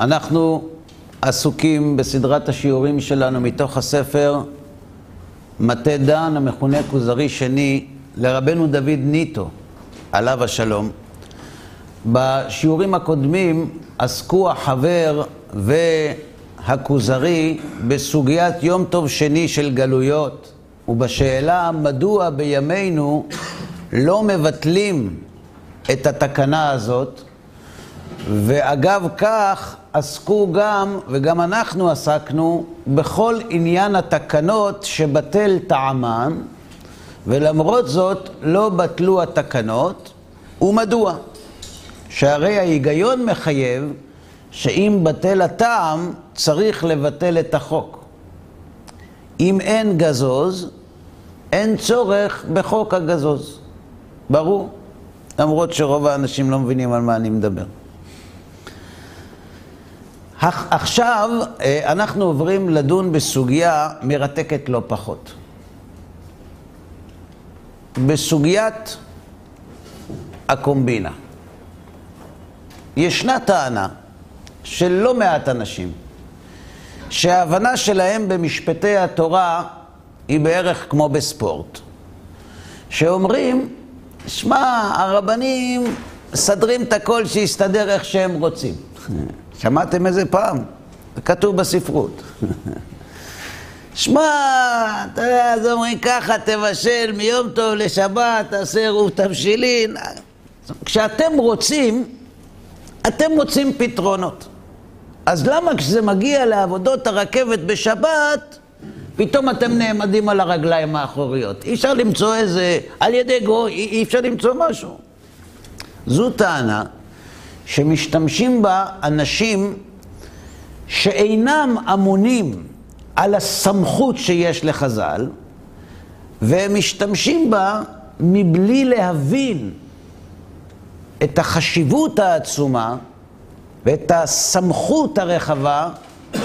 אנחנו עסוקים בסדרת השיעורים שלנו מתוך הספר מטה דן, המכונה כוזרי שני, לרבנו דוד ניטו, עליו השלום. בשיעורים הקודמים עסקו החבר והכוזרי בסוגיית יום טוב שני של גלויות ובשאלה מדוע בימינו לא מבטלים את התקנה הזאת ואגב כך עסקו גם, וגם אנחנו עסקנו, בכל עניין התקנות שבטל טעמן, ולמרות זאת לא בטלו התקנות, ומדוע? שהרי ההיגיון מחייב שאם בטל הטעם, צריך לבטל את החוק. אם אין גזוז, אין צורך בחוק הגזוז. ברור, למרות שרוב האנשים לא מבינים על מה אני מדבר. עכשיו אה, אנחנו עוברים לדון בסוגיה מרתקת לא פחות. בסוגיית הקומבינה. ישנה טענה של לא מעט אנשים שההבנה שלהם במשפטי התורה היא בערך כמו בספורט. שאומרים, שמע, הרבנים מסדרים את הכל שיסתדר איך שהם רוצים. שמעתם איזה פעם? כתוב בספרות. שמע, אתה יודע, אז אומרים ככה, תבשל מיום טוב לשבת, תעשה עירוב תבשילין. כשאתם רוצים, אתם מוצאים פתרונות. אז למה כשזה מגיע לעבודות הרכבת בשבת, פתאום אתם נעמדים על הרגליים האחוריות? אי אפשר למצוא איזה, על ידי גוי, אי אפשר למצוא משהו. זו טענה שמשתמשים בה אנשים שאינם אמונים על הסמכות שיש לחז"ל, והם משתמשים בה מבלי להבין את החשיבות העצומה ואת הסמכות הרחבה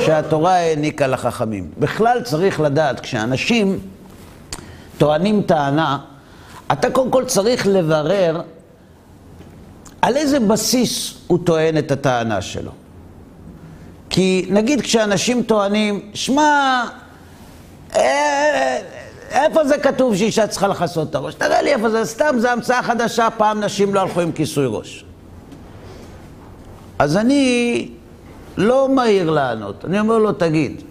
שהתורה העניקה לחכמים. בכלל צריך לדעת, כשאנשים טוענים טענה, אתה קודם כל צריך לברר על איזה בסיס הוא טוען את הטענה שלו. כי נגיד כשאנשים טוענים, שמע, אה, איפה זה כתוב שאישה צריכה לכסות את הראש? תראה לי איפה זה, סתם זה המצאה חדשה, פעם נשים לא הלכו עם כיסוי ראש. אז אני לא מהיר לענות, אני אומר לו, תגיד,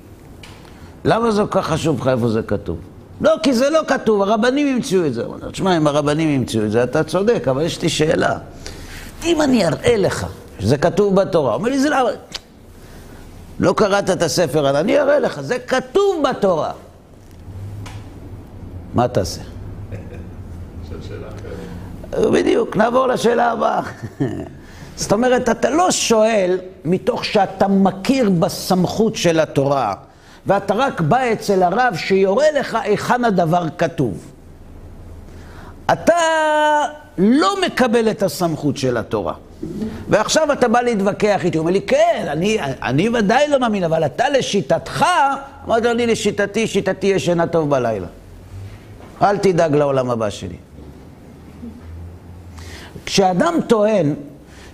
למה זה כל כך חשוב לך איפה זה כתוב? לא, כי זה לא כתוב, הרבנים המציאו את זה. הוא אומר, תשמע, אם הרבנים המציאו את זה, אתה צודק, אבל יש לי שאלה. אם אני אראה לך שזה כתוב בתורה, הוא אומר לי, זה לא... לא קראת את הספר, אני אראה לך, זה כתוב בתורה. מה תעשה? בדיוק, נעבור לשאלה הבאה. זאת אומרת, אתה לא שואל מתוך שאתה מכיר בסמכות של התורה, ואתה רק בא אצל הרב שיורה לך היכן הדבר כתוב. אתה לא מקבל את הסמכות של התורה. ועכשיו אתה בא להתווכח איתי, הוא אומר לי, כן, אני, אני ודאי לא מאמין, אבל אתה לשיטתך, אמרתי לי, לשיטתי, שיטתי ישנה טוב בלילה. אל תדאג לעולם הבא שלי. כשאדם טוען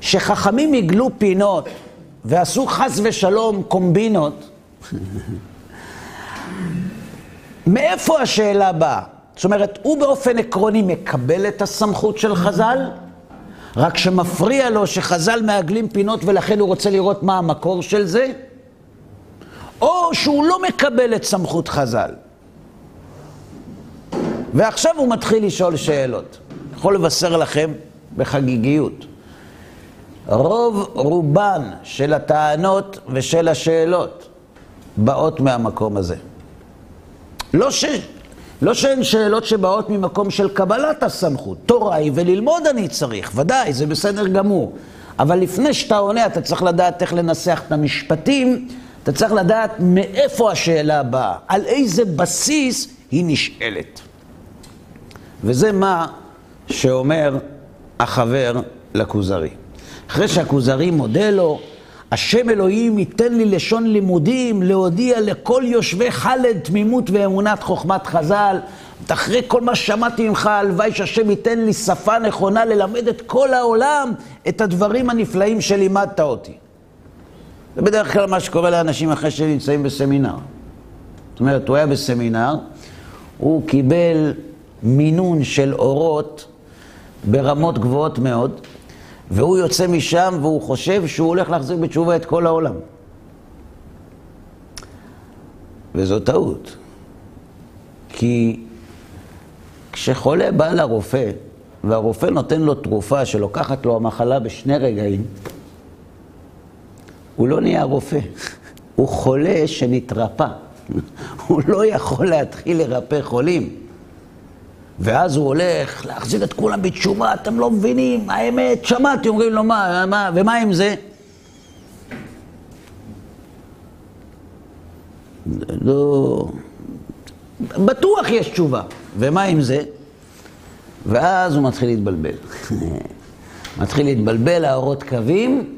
שחכמים עיגלו פינות ועשו חס ושלום קומבינות, מאיפה השאלה באה? זאת אומרת, הוא באופן עקרוני מקבל את הסמכות של חז"ל, רק שמפריע לו שחז"ל מעגלים פינות ולכן הוא רוצה לראות מה המקור של זה, או שהוא לא מקבל את סמכות חז"ל. ועכשיו הוא מתחיל לשאול שאלות. יכול לבשר לכם בחגיגיות. רוב רובן של הטענות ושל השאלות באות מהמקום הזה. לא ש... לא שהן שאלות שבאות ממקום של קבלת הסמכות. תורה היא וללמוד אני צריך, ודאי, זה בסדר גמור. אבל לפני שאתה עונה, אתה צריך לדעת איך לנסח את המשפטים, אתה צריך לדעת מאיפה השאלה באה, על איזה בסיס היא נשאלת. וזה מה שאומר החבר לכוזרי. אחרי שהכוזרי מודה לו, השם אלוהים ייתן לי לשון לימודים, להודיע לכל יושבי חלד תמימות ואמונת חוכמת חז"ל. אחרי כל מה ששמעתי ממך, הלוואי שהשם ייתן לי שפה נכונה ללמד את כל העולם את הדברים הנפלאים שלימדת אותי. זה בדרך כלל מה שקורה לאנשים אחרי שנמצאים בסמינר. זאת אומרת, הוא היה בסמינר, הוא קיבל מינון של אורות ברמות גבוהות מאוד, והוא יוצא משם והוא חושב שהוא הולך להחזיר בתשובה את כל העולם. וזו טעות. כי כשחולה בא לרופא, והרופא נותן לו תרופה שלוקחת לו המחלה בשני רגעים, הוא לא נהיה רופא, הוא חולה שנתרפא. הוא לא יכול להתחיל לרפא חולים. ואז הוא הולך להחזיר את כולם בתשובה, אתם לא מבינים, האמת, שמעתי, אומרים לו, מה, מה, ומה עם זה? לא... בטוח יש תשובה. ומה עם זה? ואז הוא מתחיל להתבלבל. מתחיל להתבלבל, האורות קווים,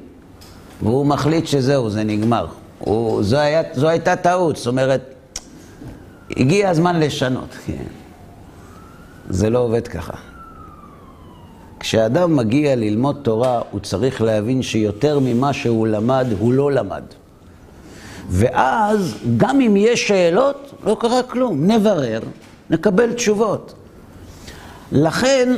והוא מחליט שזהו, זה נגמר. הוא, זו, היה, זו הייתה טעות, זאת אומרת, הגיע הזמן לשנות. כן. זה לא עובד ככה. כשאדם מגיע ללמוד תורה, הוא צריך להבין שיותר ממה שהוא למד, הוא לא למד. ואז, גם אם יש שאלות, לא קרה כלום. נברר, נקבל תשובות. לכן,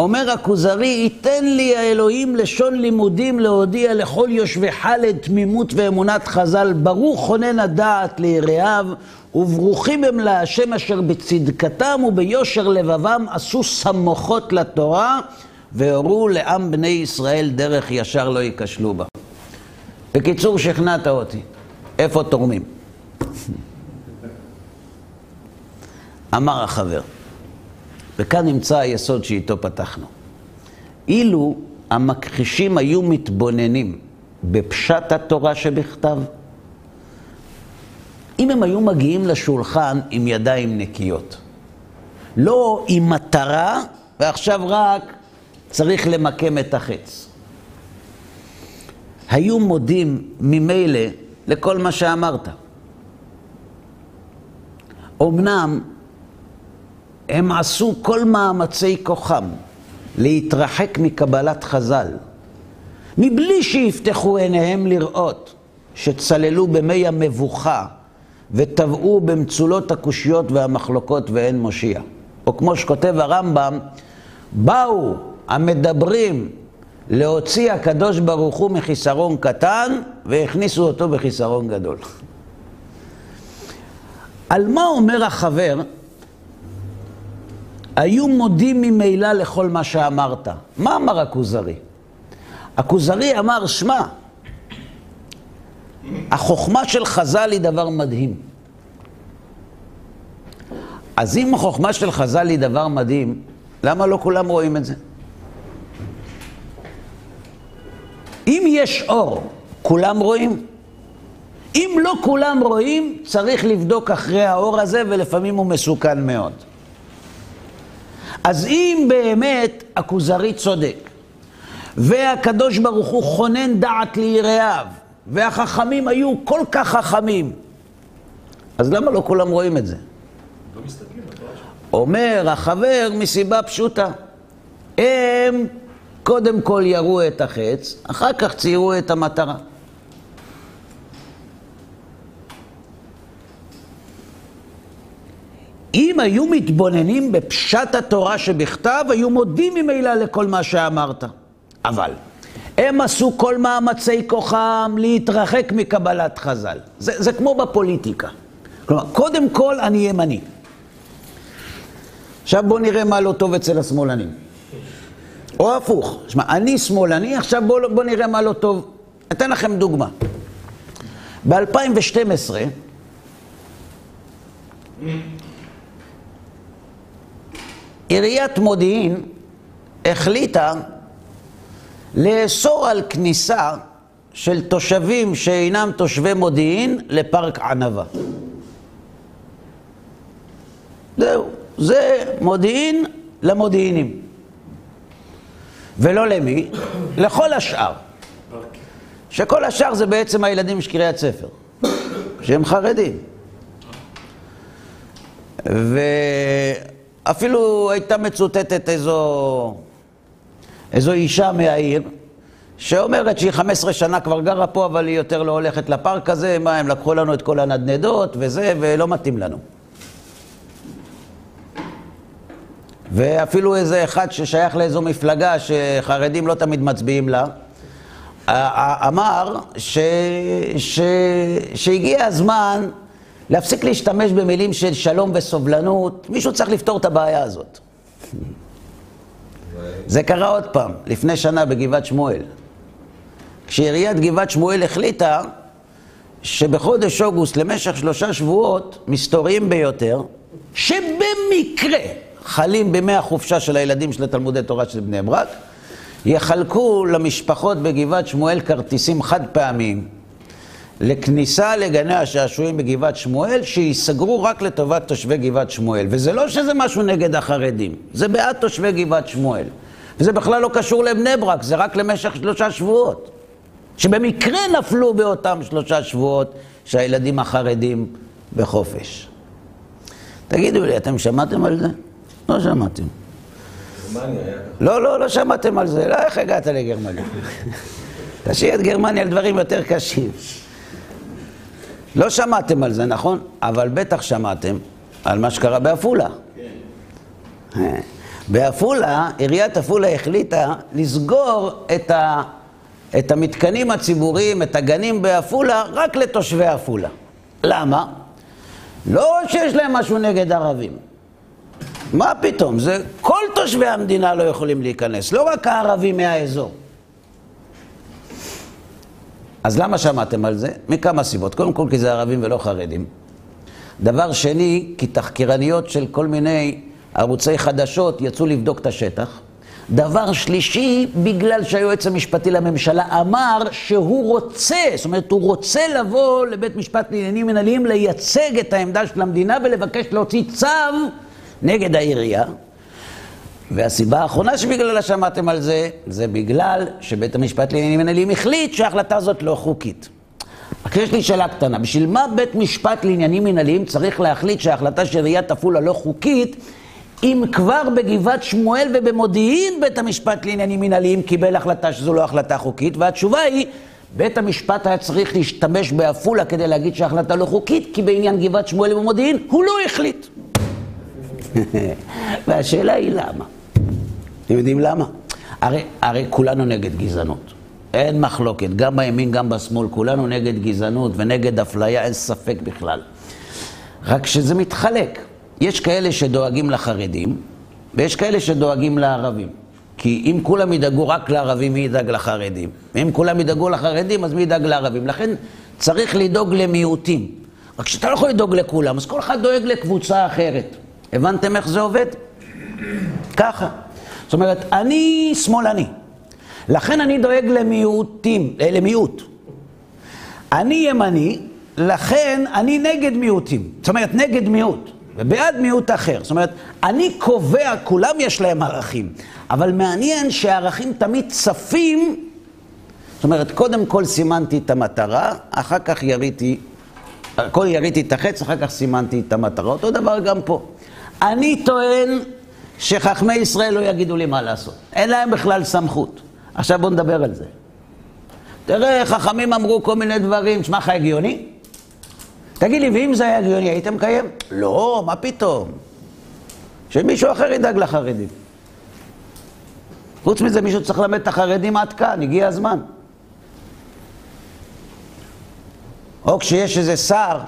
אומר הכוזרי, ייתן לי האלוהים לשון לימודים להודיע לכל יושבי חלד תמימות ואמונת חז"ל, ברוך חונן הדעת ליראיו, וברוכים הם להשם אשר בצדקתם וביושר לבבם עשו סמוכות לתורה, והורו לעם בני ישראל דרך ישר לא ייכשלו בה. בקיצור, שכנעת אותי. איפה תורמים? אמר החבר, וכאן נמצא היסוד שאיתו פתחנו. אילו המכחישים היו מתבוננים בפשט התורה שבכתב, אם הם היו מגיעים לשולחן עם ידיים נקיות, לא עם מטרה, ועכשיו רק צריך למקם את החץ. היו מודים ממילא לכל מה שאמרת. אמנם הם עשו כל מאמצי כוחם להתרחק מקבלת חז"ל, מבלי שיפתחו עיניהם לראות שצללו במי המבוכה וטבעו במצולות הקושיות והמחלוקות ואין מושיע. או כמו שכותב הרמב"ם, באו המדברים להוציא הקדוש ברוך הוא מחיסרון קטן והכניסו אותו בחיסרון גדול. על מה אומר החבר? היו מודים ממילא לכל מה שאמרת. מה אמר הכוזרי? הכוזרי אמר, שמע, החוכמה של חז"ל היא דבר מדהים. אז אם החוכמה של חז"ל היא דבר מדהים, למה לא כולם רואים את זה? אם יש אור, כולם רואים? אם לא כולם רואים, צריך לבדוק אחרי האור הזה, ולפעמים הוא מסוכן מאוד. אז אם באמת הכוזרי צודק, והקדוש ברוך הוא חונן דעת ליראיו, והחכמים היו כל כך חכמים, אז למה לא כולם רואים את זה? לא מסתכלים אומר החבר מסיבה פשוטה. הם קודם כל יראו את החץ, אחר כך ציירו את המטרה. אם היו מתבוננים בפשט התורה שבכתב, היו מודים ממילא לכל מה שאמרת. אבל הם עשו כל מאמצי כוחם להתרחק מקבלת חז"ל. זה, זה כמו בפוליטיקה. כלומר, קודם כל אני ימני. עכשיו בואו נראה מה לא טוב אצל השמאלנים. או הפוך. שמע, אני שמאלני, עכשיו בואו בוא נראה מה לא טוב. אתן לכם דוגמה. ב-2012, עיריית מודיעין החליטה לאסור על כניסה של תושבים שאינם תושבי מודיעין לפארק ענבה. זהו, זה מודיעין למודיעינים. ולא למי? לכל השאר. שכל השאר זה בעצם הילדים של קריית ספר, שהם חרדים. ואפילו הייתה מצוטטת איזו, איזו אישה מהעיר, שאומרת שהיא 15 שנה כבר גרה פה, אבל היא יותר לא הולכת לפארק הזה, מה, הם לקחו לנו את כל הנדנדות וזה, ולא מתאים לנו. ואפילו איזה אחד ששייך לאיזו מפלגה שחרדים לא תמיד מצביעים לה, אמר ש... ש... שהגיע הזמן להפסיק להשתמש במילים של שלום וסובלנות, מישהו צריך לפתור את הבעיה הזאת. זה קרה עוד פעם, לפני שנה בגבעת שמואל. כשעיריית גבעת שמואל החליטה שבחודש אוגוסט למשך שלושה שבועות, מסתוריים ביותר, שבמקרה חלים בימי החופשה של הילדים של התלמודי תורה של בני ברק, יחלקו למשפחות בגבעת שמואל כרטיסים חד פעמיים לכניסה לגני השעשועים בגבעת שמואל, שייסגרו רק לטובת תושבי גבעת שמואל. וזה לא שזה משהו נגד החרדים, זה בעד תושבי גבעת שמואל. וזה בכלל לא קשור לבני ברק, זה רק למשך שלושה שבועות. שבמקרה נפלו באותם שלושה שבועות שהילדים החרדים בחופש. תגידו לי, אתם שמעתם על זה? לא שמעתם. לא, לא, לא שמעתם על זה. לא, איך הגעת לגרמניה? תשאיר את גרמניה על דברים יותר קשים. לא שמעתם על זה, נכון? אבל בטח שמעתם על מה שקרה בעפולה. כן. אה. בעפולה, עיריית עפולה החליטה לסגור את, ה, את המתקנים הציבוריים, את הגנים בעפולה, רק לתושבי עפולה. למה? לא שיש להם משהו נגד ערבים. מה פתאום? זה כל תושבי המדינה לא יכולים להיכנס, לא רק הערבים מהאזור. אז למה שמעתם על זה? מכמה סיבות. קודם כל כי זה ערבים ולא חרדים. דבר שני, כי תחקירניות של כל מיני ערוצי חדשות יצאו לבדוק את השטח. דבר שלישי, בגלל שהיועץ המשפטי לממשלה אמר שהוא רוצה, זאת אומרת, הוא רוצה לבוא לבית משפט לעניינים מנהליים לייצג את העמדה של המדינה ולבקש להוציא צו נגד העירייה. והסיבה האחרונה שבגללה שמעתם על זה, זה בגלל שבית המשפט לעניינים מנהליים החליט שההחלטה הזאת לא חוקית. רק יש לי שאלה קטנה, בשביל מה בית משפט לעניינים מנהליים צריך להחליט שההחלטה של עיריית עפולה לא חוקית, אם כבר בגבעת שמואל ובמודיעין בית המשפט לעניינים מנהליים קיבל החלטה שזו לא החלטה חוקית, והתשובה היא, בית המשפט היה צריך להשתמש בעפולה כדי להגיד שההחלטה לא חוקית, כי בעניין גבעת שמואל ובמודיעין הוא לא החליט. והשאלה היא למה. אתם יודעים למה? הרי, הרי כולנו נגד גזענות. אין מחלוקת, גם בימין, גם בשמאל, כולנו נגד גזענות ונגד אפליה, אין ספק בכלל. רק שזה מתחלק. יש כאלה שדואגים לחרדים, ויש כאלה שדואגים לערבים. כי אם כולם ידאגו רק לערבים, מי ידאג לחרדים? ואם כולם ידאגו לחרדים, אז מי ידאג לערבים? לכן צריך לדאוג למיעוטים. רק שאתה לא יכול לדאוג לכולם, אז כל אחד דואג לקבוצה אחרת. הבנתם איך זה עובד? ככה. זאת אומרת, אני שמאלני, לכן אני דואג למיעוטים, אה, למיעוט. אני ימני, לכן אני נגד מיעוטים. זאת אומרת, נגד מיעוט. ובעד מיעוט אחר. זאת אומרת, אני קובע, כולם יש להם ערכים, אבל מעניין שהערכים תמיד צפים, זאת אומרת, קודם כל סימנתי את המטרה, אחר כך יריתי, קודם יריתי את החץ, אחר כך סימנתי את המטרה. אותו דבר גם פה. אני טוען שחכמי ישראל לא יגידו לי מה לעשות. אין להם בכלל סמכות. עכשיו בואו נדבר על זה. תראה, חכמים אמרו כל מיני דברים, תשמע לך הגיוני? תגיד לי, ואם זה היה הגיוני, היית מקיים? לא, מה פתאום? שמישהו אחר ידאג לחרדים. חוץ מזה, מישהו צריך ללמד את החרדים עד כאן, הגיע הזמן. או כשיש איזה שר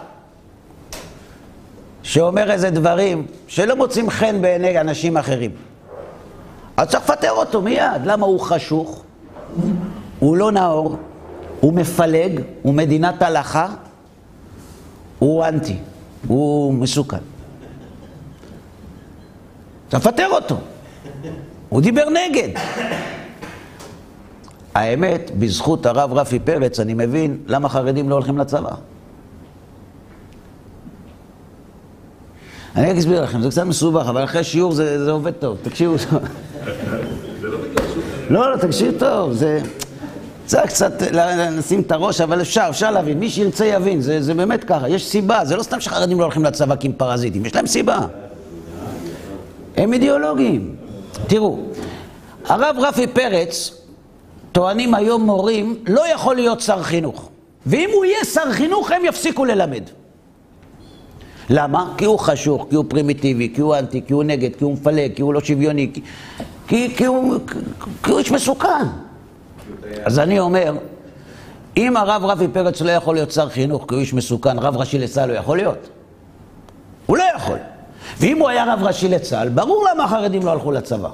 שאומר איזה דברים שלא מוצאים חן בעיני אנשים אחרים. אז צריך לפטר אותו מיד. למה הוא חשוך? הוא לא נאור, הוא מפלג, הוא מדינת הלכה, הוא אנטי, הוא מסוכן. צריך לפטר אותו. הוא דיבר נגד. האמת, בזכות הרב רפי פרץ, אני מבין למה חרדים לא הולכים לצבא. אני רק אסביר לכם, זה קצת מסובך, אבל אחרי שיעור זה, זה עובד טוב, תקשיבו. לא, לא, תקשיב טוב, זה... צריך קצת לשים את הראש, אבל אפשר, אפשר להבין. מי שירצה יבין, זה, זה באמת ככה, יש סיבה. זה לא סתם שחרדים לא הולכים לצבא כי הם פרזיטים, יש להם סיבה. הם אידיאולוגיים. תראו, הרב רפי פרץ טוענים היום מורים, לא יכול להיות שר חינוך. ואם הוא יהיה שר חינוך, הם יפסיקו ללמד. למה? כי הוא חשוך, כי הוא פרימיטיבי, כי הוא אנטי, כי הוא נגד, כי הוא מפלג, כי הוא לא שוויוני, כי, כי, כי, הוא, כי הוא איש מסוכן. אז אני אומר, אם הרב רפי פרץ לא יכול להיות שר חינוך כי הוא איש מסוכן, רב ראשי לצה"ל הוא יכול להיות? הוא לא יכול. ואם הוא היה רב ראשי לצה"ל, ברור למה החרדים לא הלכו לצבא.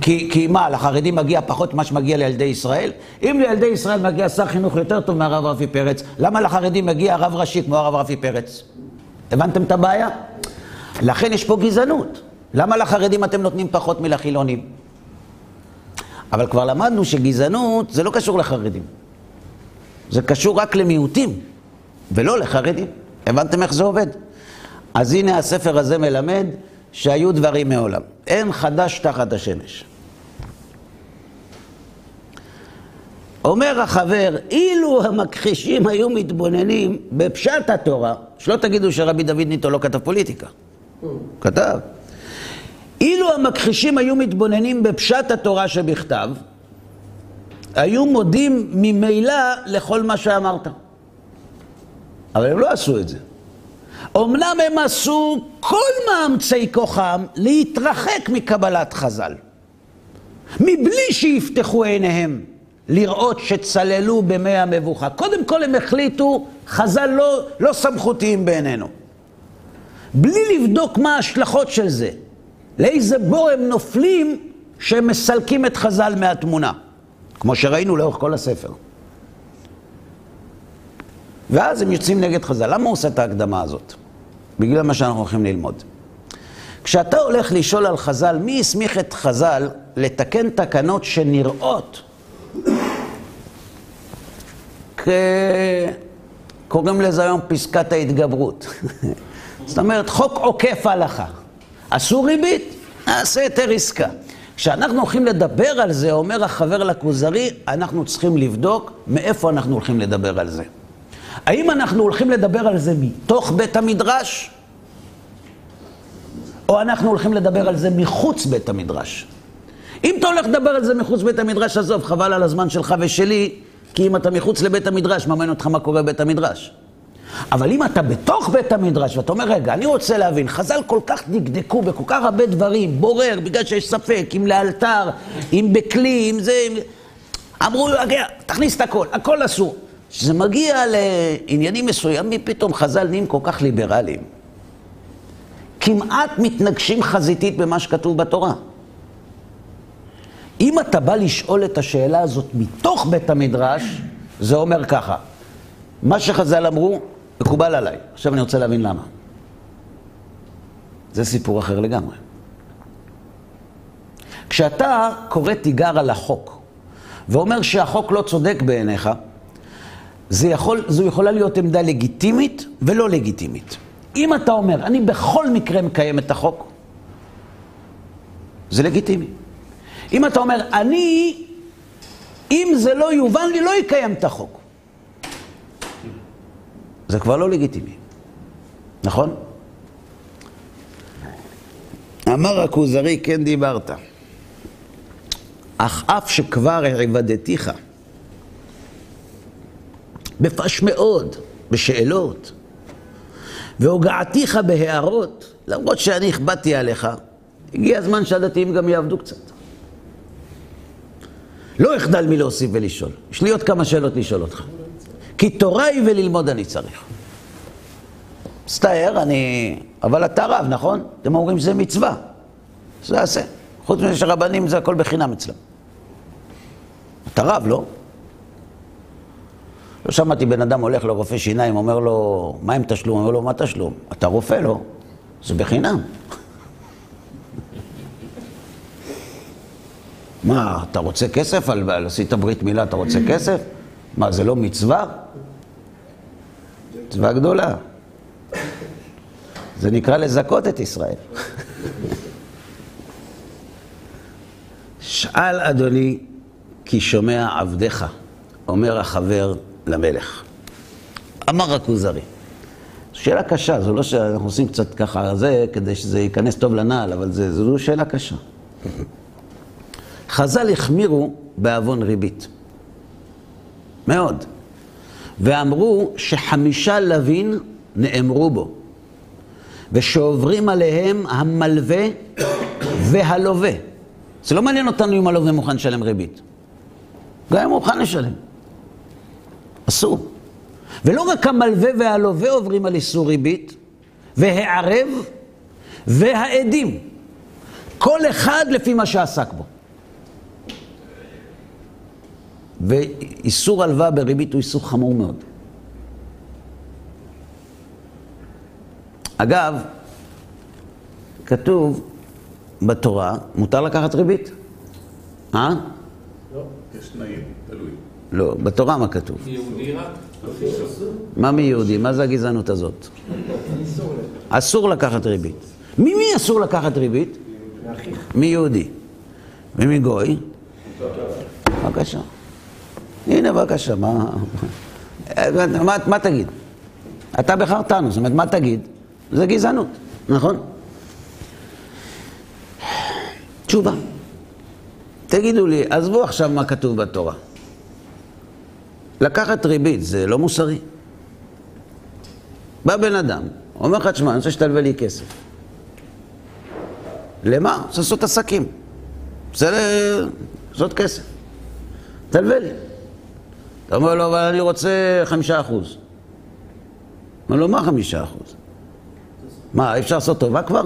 כי, כי מה, לחרדים מגיע פחות ממה שמגיע לילדי ישראל? אם לילדי ישראל מגיע שר חינוך יותר טוב מהרב רפי פרץ, למה לחרדים מגיע רב ראשי כמו הרב רפי פרץ? הבנתם את הבעיה? לכן יש פה גזענות. למה לחרדים אתם נותנים פחות מלחילונים? אבל כבר למדנו שגזענות זה לא קשור לחרדים. זה קשור רק למיעוטים, ולא לחרדים. הבנתם איך זה עובד? אז הנה הספר הזה מלמד שהיו דברים מעולם. אין חדש תחת השמש. אומר החבר, אילו המכחישים היו מתבוננים בפשט התורה, שלא תגידו שרבי דוד ניטו לא כתב פוליטיקה. כתב. אילו המכחישים היו מתבוננים בפשט התורה שבכתב, היו מודים ממילא לכל מה שאמרת. אבל הם לא עשו את זה. אמנם הם עשו כל מאמצי כוחם להתרחק מקבלת חז"ל, מבלי שיפתחו עיניהם לראות שצללו במי המבוכה. קודם כל הם החליטו, חז"ל לא, לא סמכותיים בעינינו. בלי לבדוק מה ההשלכות של זה, לאיזה בור הם נופלים שהם מסלקים את חז"ל מהתמונה. כמו שראינו לאורך כל הספר. ואז הם יוצאים נגד חז"ל. למה הוא עושה את ההקדמה הזאת? בגלל מה שאנחנו הולכים ללמוד. כשאתה הולך לשאול על חז"ל, מי הסמיך את חז"ל לתקן תקנות שנראות. קוראים לזה היום פסקת ההתגברות. זאת אומרת, חוק עוקף הלכה. עשו ריבית, נעשה היתר עסקה. כשאנחנו הולכים לדבר על זה, אומר החבר לכוזרי, אנחנו צריכים לבדוק מאיפה אנחנו הולכים לדבר על זה. האם אנחנו הולכים לדבר על זה מתוך בית המדרש, או אנחנו הולכים לדבר על זה מחוץ בית המדרש? אם אתה הולך לדבר על זה מחוץ בית המדרש, עזוב, חבל על הזמן שלך ושלי, כי אם אתה מחוץ לבית המדרש, מעניין אותך מה קורה בבית המדרש. אבל אם אתה בתוך בית המדרש, ואתה אומר, רגע, אני רוצה להבין, חז"ל כל כך דקדקו בכל כך הרבה דברים, בורר, בגלל שיש ספק, אם לאלתר, אם בכלי, אם זה... אם... אמרו, תכניס את הכל, הכל אסור. כשזה מגיע לעניינים מסוימים, פתאום חז"ל נהיים כל כך ליברליים. כמעט מתנגשים חזיתית במה שכתוב בתורה. אם אתה בא לשאול את השאלה הזאת מתוך בית המדרש, זה אומר ככה, מה שחז"ל אמרו, מקובל עליי. עכשיו אני רוצה להבין למה. זה סיפור אחר לגמרי. כשאתה קורא תיגר על החוק, ואומר שהחוק לא צודק בעיניך, זה יכול, זו יכולה להיות עמדה לגיטימית ולא לגיטימית. אם אתה אומר, אני בכל מקרה מקיים את החוק, זה לגיטימי. אם אתה אומר, אני, אם זה לא יובן לי, לא יקיים את החוק. זה כבר לא לגיטימי, נכון? אמר הכוזרי, כן דיברת. אך אף שכבר עבדתיך, בפש מאוד, בשאלות, והוגעתיך בהערות, למרות שאני הכבדתי עליך, הגיע הזמן שהדתיים גם יעבדו קצת. לא אחדל מלהוסיף ולשאול. יש לי עוד כמה שאלות לשאול אותך. כי תורה היא וללמוד אני צריך. מצטער, אני... אבל אתה רב, נכון? אתם אומרים שזה מצווה. זה יעשה. חוץ מזה שרבנים זה הכל בחינם אצלם. אתה רב, לא? לא שמעתי בן אדם הולך לרופא שיניים, אומר לו, מה עם תשלום? אומר לו, מה תשלום? אתה רופא, לא? זה בחינם. מה, אתה רוצה כסף? על עשית ברית מילה, אתה רוצה כסף? מה, זה לא מצווה? מצווה גדולה. זה נקרא לזכות את ישראל. שאל אדוני, כי שומע עבדיך, אומר החבר למלך. אמר הכוזרי. שאלה קשה, זו לא שאנחנו עושים קצת ככה זה, כדי שזה ייכנס טוב לנעל, אבל זו שאלה קשה. חז"ל החמירו בעוון ריבית. מאוד. ואמרו שחמישה לווין נאמרו בו, ושעוברים עליהם המלווה והלווה. זה לא מעניין אותנו אם הלווה מוכן לשלם ריבית. גם אם הוא מוכן לשלם. אסור. ולא רק המלווה והלווה עוברים על איסור ריבית, והערב והעדים. כל אחד לפי מה שעסק בו. ואיסור הלוואה בריבית הוא איסור חמור מאוד. אגב, כתוב בתורה, מותר לקחת ריבית? אה? לא, יש תנאים, תלוי. לא, בתורה מה כתוב? מיהודי רק? מה מיהודי? מה זה הגזענות הזאת? אסור לקחת ריבית. ממי אסור לקחת ריבית? מיהודי. ומגוי? בבקשה. הנה בבקשה, מה... מה, מה תגיד? אתה בחרתנו, זאת אומרת, מה תגיד? זה גזענות, נכון? תשובה. תגידו לי, עזבו עכשיו מה כתוב בתורה. לקחת ריבית זה לא מוסרי. בא בן אדם, אומר לך, תשמע, אני רוצה שתלווה לי כסף. למה? רוצה לעשות עסקים. רוצה לעשות כסף. תלווה לי. אתה אומר לו, אבל אני רוצה חמישה אחוז. אומר לו, מה חמישה אחוז? מה, אי אפשר לעשות טובה כבר?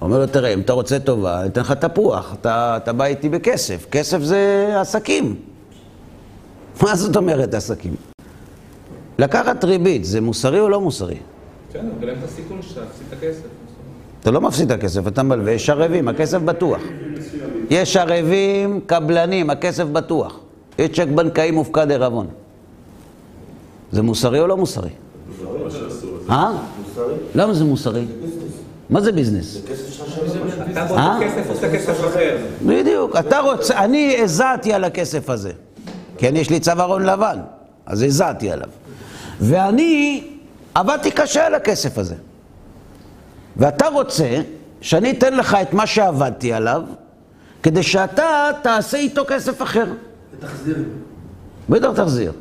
אומר לו, תראה, אם אתה רוצה טובה, אני אתן לך תפוח, אתה, אתה בא איתי בכסף. כסף זה עסקים. מה זאת אומרת עסקים? לקחת ריבית, זה מוסרי או לא מוסרי? כן, אבל אין את הסיכון שאתה תפסיד את הכסף. אתה לא מפסיד את הכסף, אתה מלווה, יש ערבים, הכסף בטוח. יש ערבים, קבלנים, הכסף בטוח. יש צ'ק בנקאי מופקד עירבון. זה מוסרי או לא מוסרי? אה? למה זה מוסרי? מה זה ביזנס? אתה אה? רוצה כסף, עושה כסף אחר. בדיוק. אתה רוצה, אני הזעתי על הכסף הזה. כן, יש לי צווארון לבן, אז הזעתי עליו. ואני עבדתי קשה על הכסף הזה. ואתה רוצה שאני אתן לך את מה שעבדתי עליו, כדי שאתה תעשה איתו כסף אחר. ותחזיר. בטח תחזיר.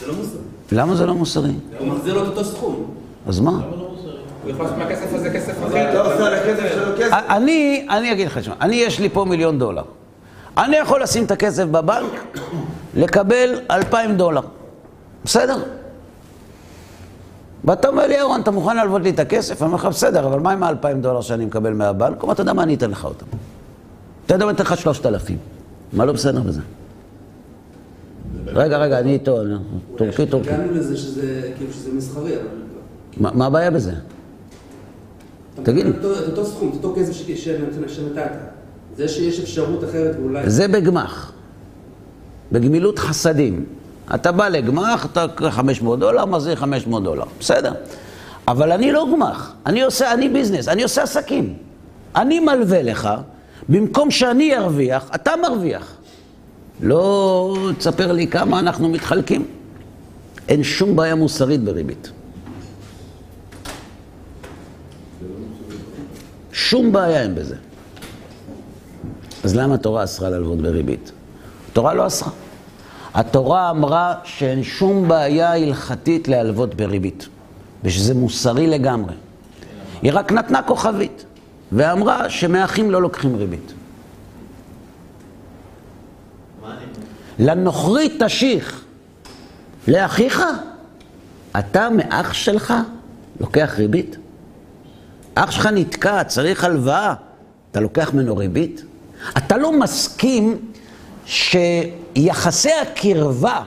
זה לא מוסר. למה זה לא מוסרי? הוא מחזיר לו את אותו סכום. אז מה? הוא יכול לעשות מהכסף הזה כסף אתה אחר. עושה על הכסף שלו כסף. אני, אני אגיד לך, תשמע, אני יש לי פה מיליון דולר. אני יכול לשים את הכסף בבנק, לקבל אלפיים דולר. בסדר? ואתה אומר לי, אהרון, אתה מוכן להלוות לי את הכסף? אני אומר לך, בסדר, אבל מה עם האלפיים דולר שאני מקבל מהבנק? הוא אומר, אתה יודע מה, אני אתן לך אותם. אתה יודע מה, אני אתן לך שלושת אלפים. מה לא בסדר בזה? רגע, רגע, אני איתו, טורקי, טורקי. הגענו לזה שזה, כאילו שזה מסחרי, אבל... מה מה הבעיה בזה? תגיד את אותו- סכום, את אותו כסף. שנתת. זה שיש אפשרות אחרת ואולי... זה בגמ"ח, בגמילות חסדים. אתה בא לגמ"ח, אתה 500 דולר, מחזיר 500 דולר, בסדר. אבל אני לא גמ"ח, אני עושה, אני ביזנס, אני עושה עסקים. אני מלווה לך, במקום שאני ארוויח, אתה מרוויח. לא תספר לי כמה אנחנו מתחלקים. אין שום בעיה מוסרית בריבית. שום בעיה אין בזה. אז למה התורה אסרה להלוות בריבית? התורה לא אסרה. התורה אמרה שאין שום בעיה הלכתית להלוות בריבית, ושזה מוסרי לגמרי. היא רק נתנה כוכבית, ואמרה שמאחים לא לוקחים ריבית. לנוכרי תשיך לאחיך, אתה מאח שלך לוקח ריבית? אח שלך נתקע, צריך הלוואה, אתה לוקח ממנו ריבית? אתה לא מסכים שיחסי הקרבה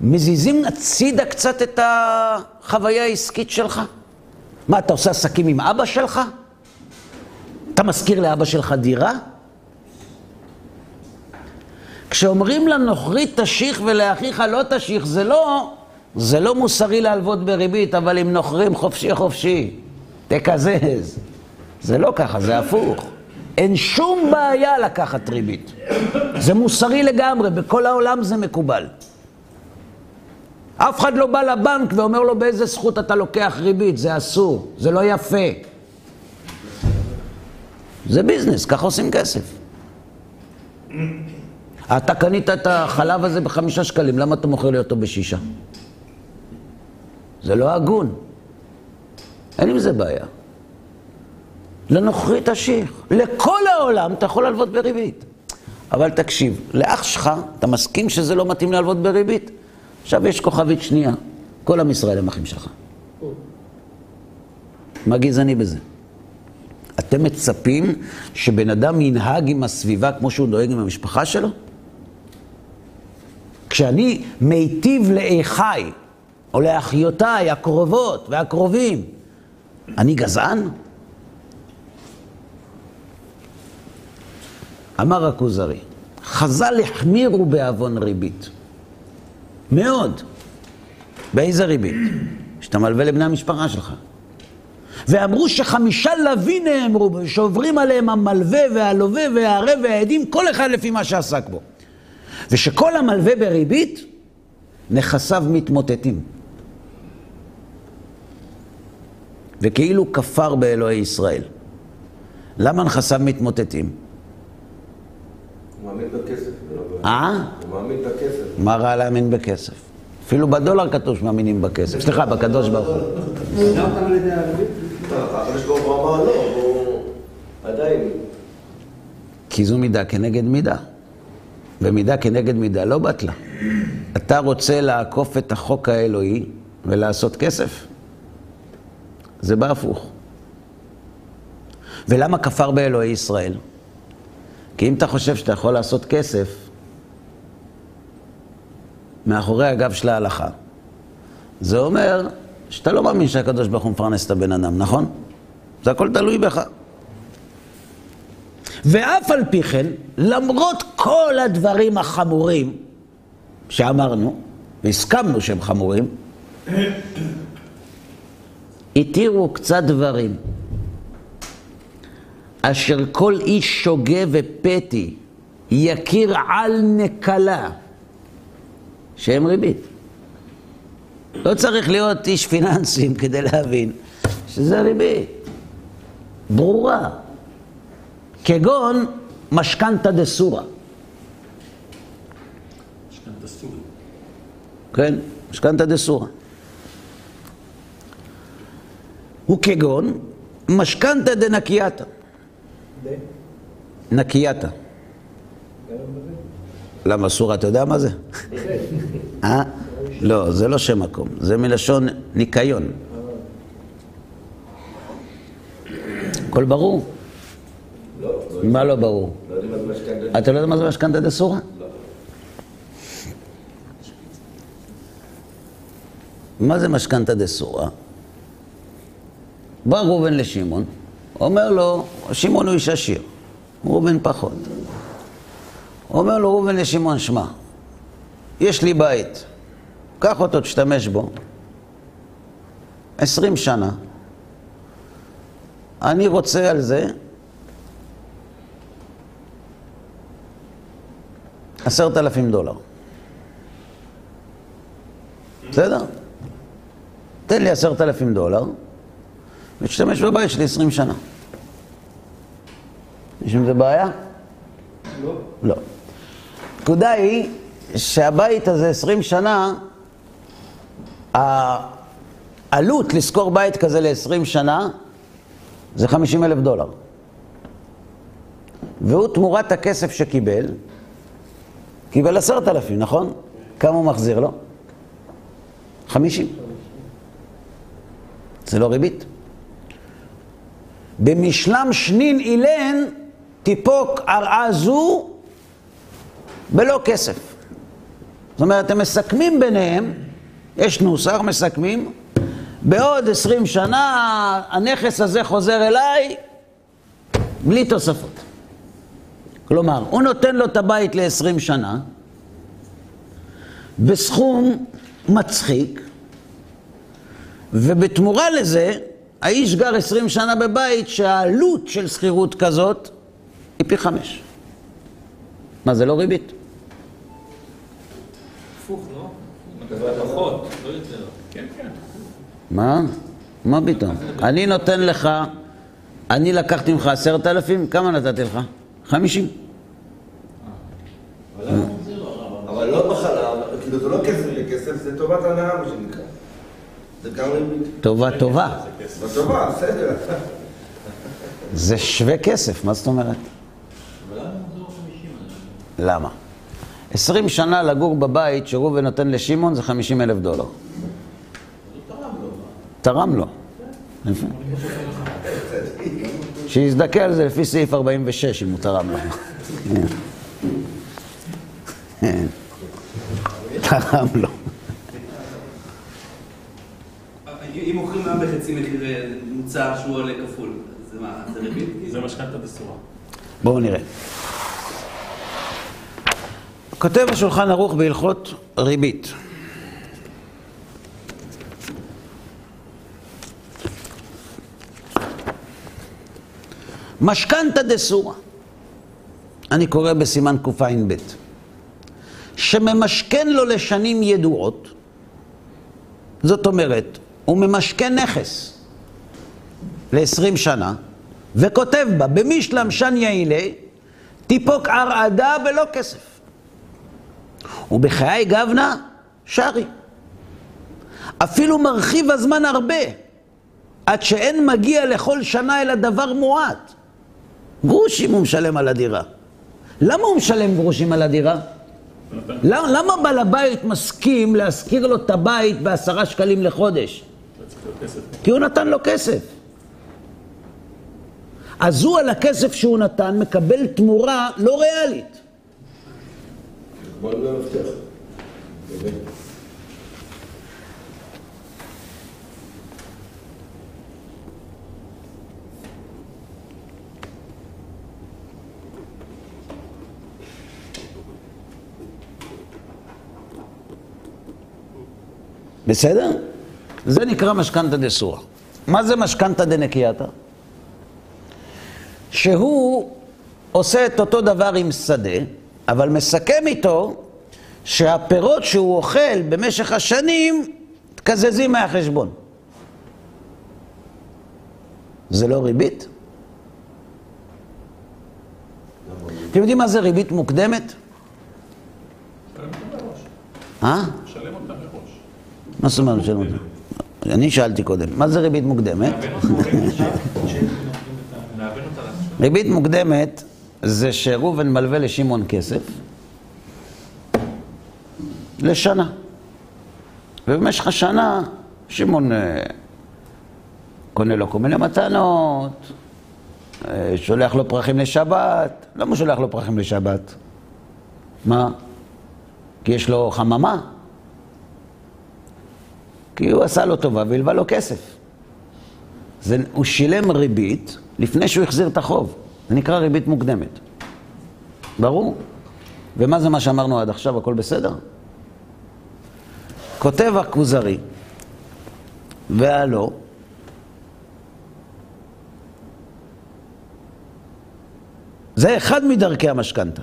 מזיזים הצידה קצת את החוויה העסקית שלך? מה, אתה עושה עסקים עם אבא שלך? אתה משכיר לאבא שלך דירה? כשאומרים לנוכרי תשיך ולאחיך לא תשיך, זה לא, זה לא מוסרי להלוות בריבית, אבל אם נוכרים חופשי חופשי, תקזז. זה לא ככה, זה הפוך. אין שום בעיה לקחת ריבית. זה מוסרי לגמרי, בכל העולם זה מקובל. אף אחד לא בא לבנק ואומר לו באיזה זכות אתה לוקח ריבית, זה אסור, זה לא יפה. זה ביזנס, ככה עושים כסף. אתה קנית את החלב הזה בחמישה שקלים, למה אתה מוכר לי אותו בשישה? זה לא הגון. אין עם זה בעיה. לנוכרי תשיך. לכל העולם אתה יכול להלוות בריבית. אבל תקשיב, לאח שלך, אתה מסכים שזה לא מתאים להלוות בריבית? עכשיו יש כוכבית שנייה. כל עם ישראל הם אחים שלך. מה גזעני בזה? אתם מצפים שבן אדם ינהג עם הסביבה כמו שהוא דואג עם המשפחה שלו? כשאני מיטיב לאחיי, או לאחיותיי הקרובות והקרובים, אני גזען? אמר הכוזרי, חז"ל החמירו בעוון ריבית. מאוד. באיזה ריבית? שאתה מלווה לבני המשפחה שלך. ואמרו שחמישה לווים נאמרו, שעוברים עליהם המלווה והלווה והערב והעדים, כל אחד לפי מה שעסק בו. ושכל המלווה בריבית, נכסיו מתמוטטים. וכאילו כפר באלוהי ישראל. למה נכסיו מתמוטטים? הוא מאמין בכסף. אה? הוא מאמין בכסף. מה רע להאמין בכסף? אפילו בדולר כתוב שמאמינים בכסף. סליחה, בקדוש ברוך הוא. הקדוש ברוך הוא אמר לא, הוא עדיין. כי זו מידה כנגד מידה. ומידה כנגד מידה לא בטלה. אתה רוצה לעקוף את החוק האלוהי ולעשות כסף? זה בא הפוך. ולמה כפר באלוהי ישראל? כי אם אתה חושב שאתה יכול לעשות כסף מאחורי הגב של ההלכה, זה אומר שאתה לא מאמין שהקדוש ברוך הוא מפרנס את הבן אדם, נכון? זה הכל תלוי בך. ואף על פי כן, למרות כל הדברים החמורים שאמרנו, והסכמנו שהם חמורים, התירו קצת דברים אשר כל איש שוגה ופתי יכיר על נקלה שהם ריבית. לא צריך להיות איש פיננסים כדי להבין שזה ריבית. ברורה. כגון משכנתא דסורא. כן, משכנתא דסורא. הוא כגון משכנתא דנקייתא. נקייתא. למה סורא, אתה יודע מה זה? אה? לא, זה לא שם מקום, זה מלשון ניקיון. הכל ברור? לא, מה לא ברור? אתה לא יודע מה זה משכנתא דסורא? מה זה משכנתא דסורא? בא ראובן לשמעון, אומר לו, שמעון הוא איש עשיר, ראובן פחות. אומר לו ראובן לשמעון, שמע, יש לי בית, קח אותו, תשתמש בו, עשרים שנה, אני רוצה על זה עשרת אלפים דולר. בסדר? תן לי עשרת אלפים דולר, ותשתמש בבית שלי עשרים שנה. יש עם זה בעיה? לא. לא. הנקודה היא שהבית הזה עשרים שנה, העלות לשכור בית כזה לעשרים שנה זה חמישים אלף דולר. והוא תמורת הכסף שקיבל, קיבל עשרת אלפים, נכון? כמה הוא מחזיר לו? חמישים. זה לא ריבית. במשלם שנין אילן תיפוק הרעה זו בלא כסף. זאת אומרת, הם מסכמים ביניהם, יש נוסח, מסכמים, בעוד עשרים שנה הנכס הזה חוזר אליי בלי תוספות. כלומר, הוא נותן לו את הבית ל-20 שנה, בסכום מצחיק, ובתמורה לזה, האיש גר 20 שנה בבית שהעלות של שכירות כזאת היא פי חמש. מה, זה לא ריבית? הפוך, לא? פחות, לא יותר. כן, כן. מה? מה פתאום? אני נותן לך, אני לקחתי ממך עשרת אלפים, כמה נתתי לך? חמישים. לא מחלה, כאילו זה לא כסף לכסף, זה טובת הנאה מה שנקרא. זה גם ריבית. טובה טובה. בסדר. זה שווה כסף, מה זאת אומרת? אבל למה מחזור 50 אנשים? למה? 20 שנה לגור בבית שראובן נותן לשמעון זה 50 אלף דולר. תרם לו. שיזדכה על זה לפי סעיף 46, אם הוא תרם לו. תרם לו. אם מוכרים היום בחצי מחיר אה, מוצר שהוא עולה כפול, זה מה, זה ריבית? זה משכנתה בסורה. בואו נראה. כותב השולחן ערוך בהלכות ריבית. משכנתא דסורא, אני קורא בסימן קע"ב, שממשכן לו לשנים ידועות, זאת אומרת, הוא ממשכן נכס ל-20 שנה, וכותב בה, במשלם שן יעילי, טיפוק ערעדה ולא כסף. ובחיי גבנה, שרי. אפילו מרחיב הזמן הרבה, עד שאין מגיע לכל שנה אלא דבר מועט. גרושים הוא משלם על הדירה. למה הוא משלם גרושים על הדירה? למה, למה בעל הבית מסכים להשכיר לו את הבית בעשרה שקלים לחודש? כי הוא נתן לו כסף. אז הוא על הכסף שהוא נתן מקבל תמורה לא ריאלית. בוא נראה מפתח. בסדר? זה נקרא משכנתא דסורא. מה זה משכנתא דנקייתא? שהוא עושה את אותו דבר עם שדה, אבל מסכם איתו שהפירות שהוא אוכל במשך השנים מתקזזים מהחשבון. זה לא ריבית? אתם יודעים מה זה ריבית מוקדמת? אה? שלם אותה מראש. מה זאת אומרת שלא? אני שאלתי קודם, מה זה ריבית מוקדמת? אותה. ריבית מוקדמת זה שראובן מלווה לשמעון כסף לשנה. ובמשך השנה שמעון אה, קונה לו כל מיני מתנות, אה, שולח לו פרחים לשבת. למה הוא שולח לו פרחים לשבת? מה? כי יש לו חממה? כי הוא עשה לו טובה והלווה לו כסף. זה, הוא שילם ריבית לפני שהוא החזיר את החוב. זה נקרא ריבית מוקדמת. ברור? ומה זה מה שאמרנו עד עכשיו? הכל בסדר? כותב הכוזרי, והלא, זה אחד מדרכי המשכנתה,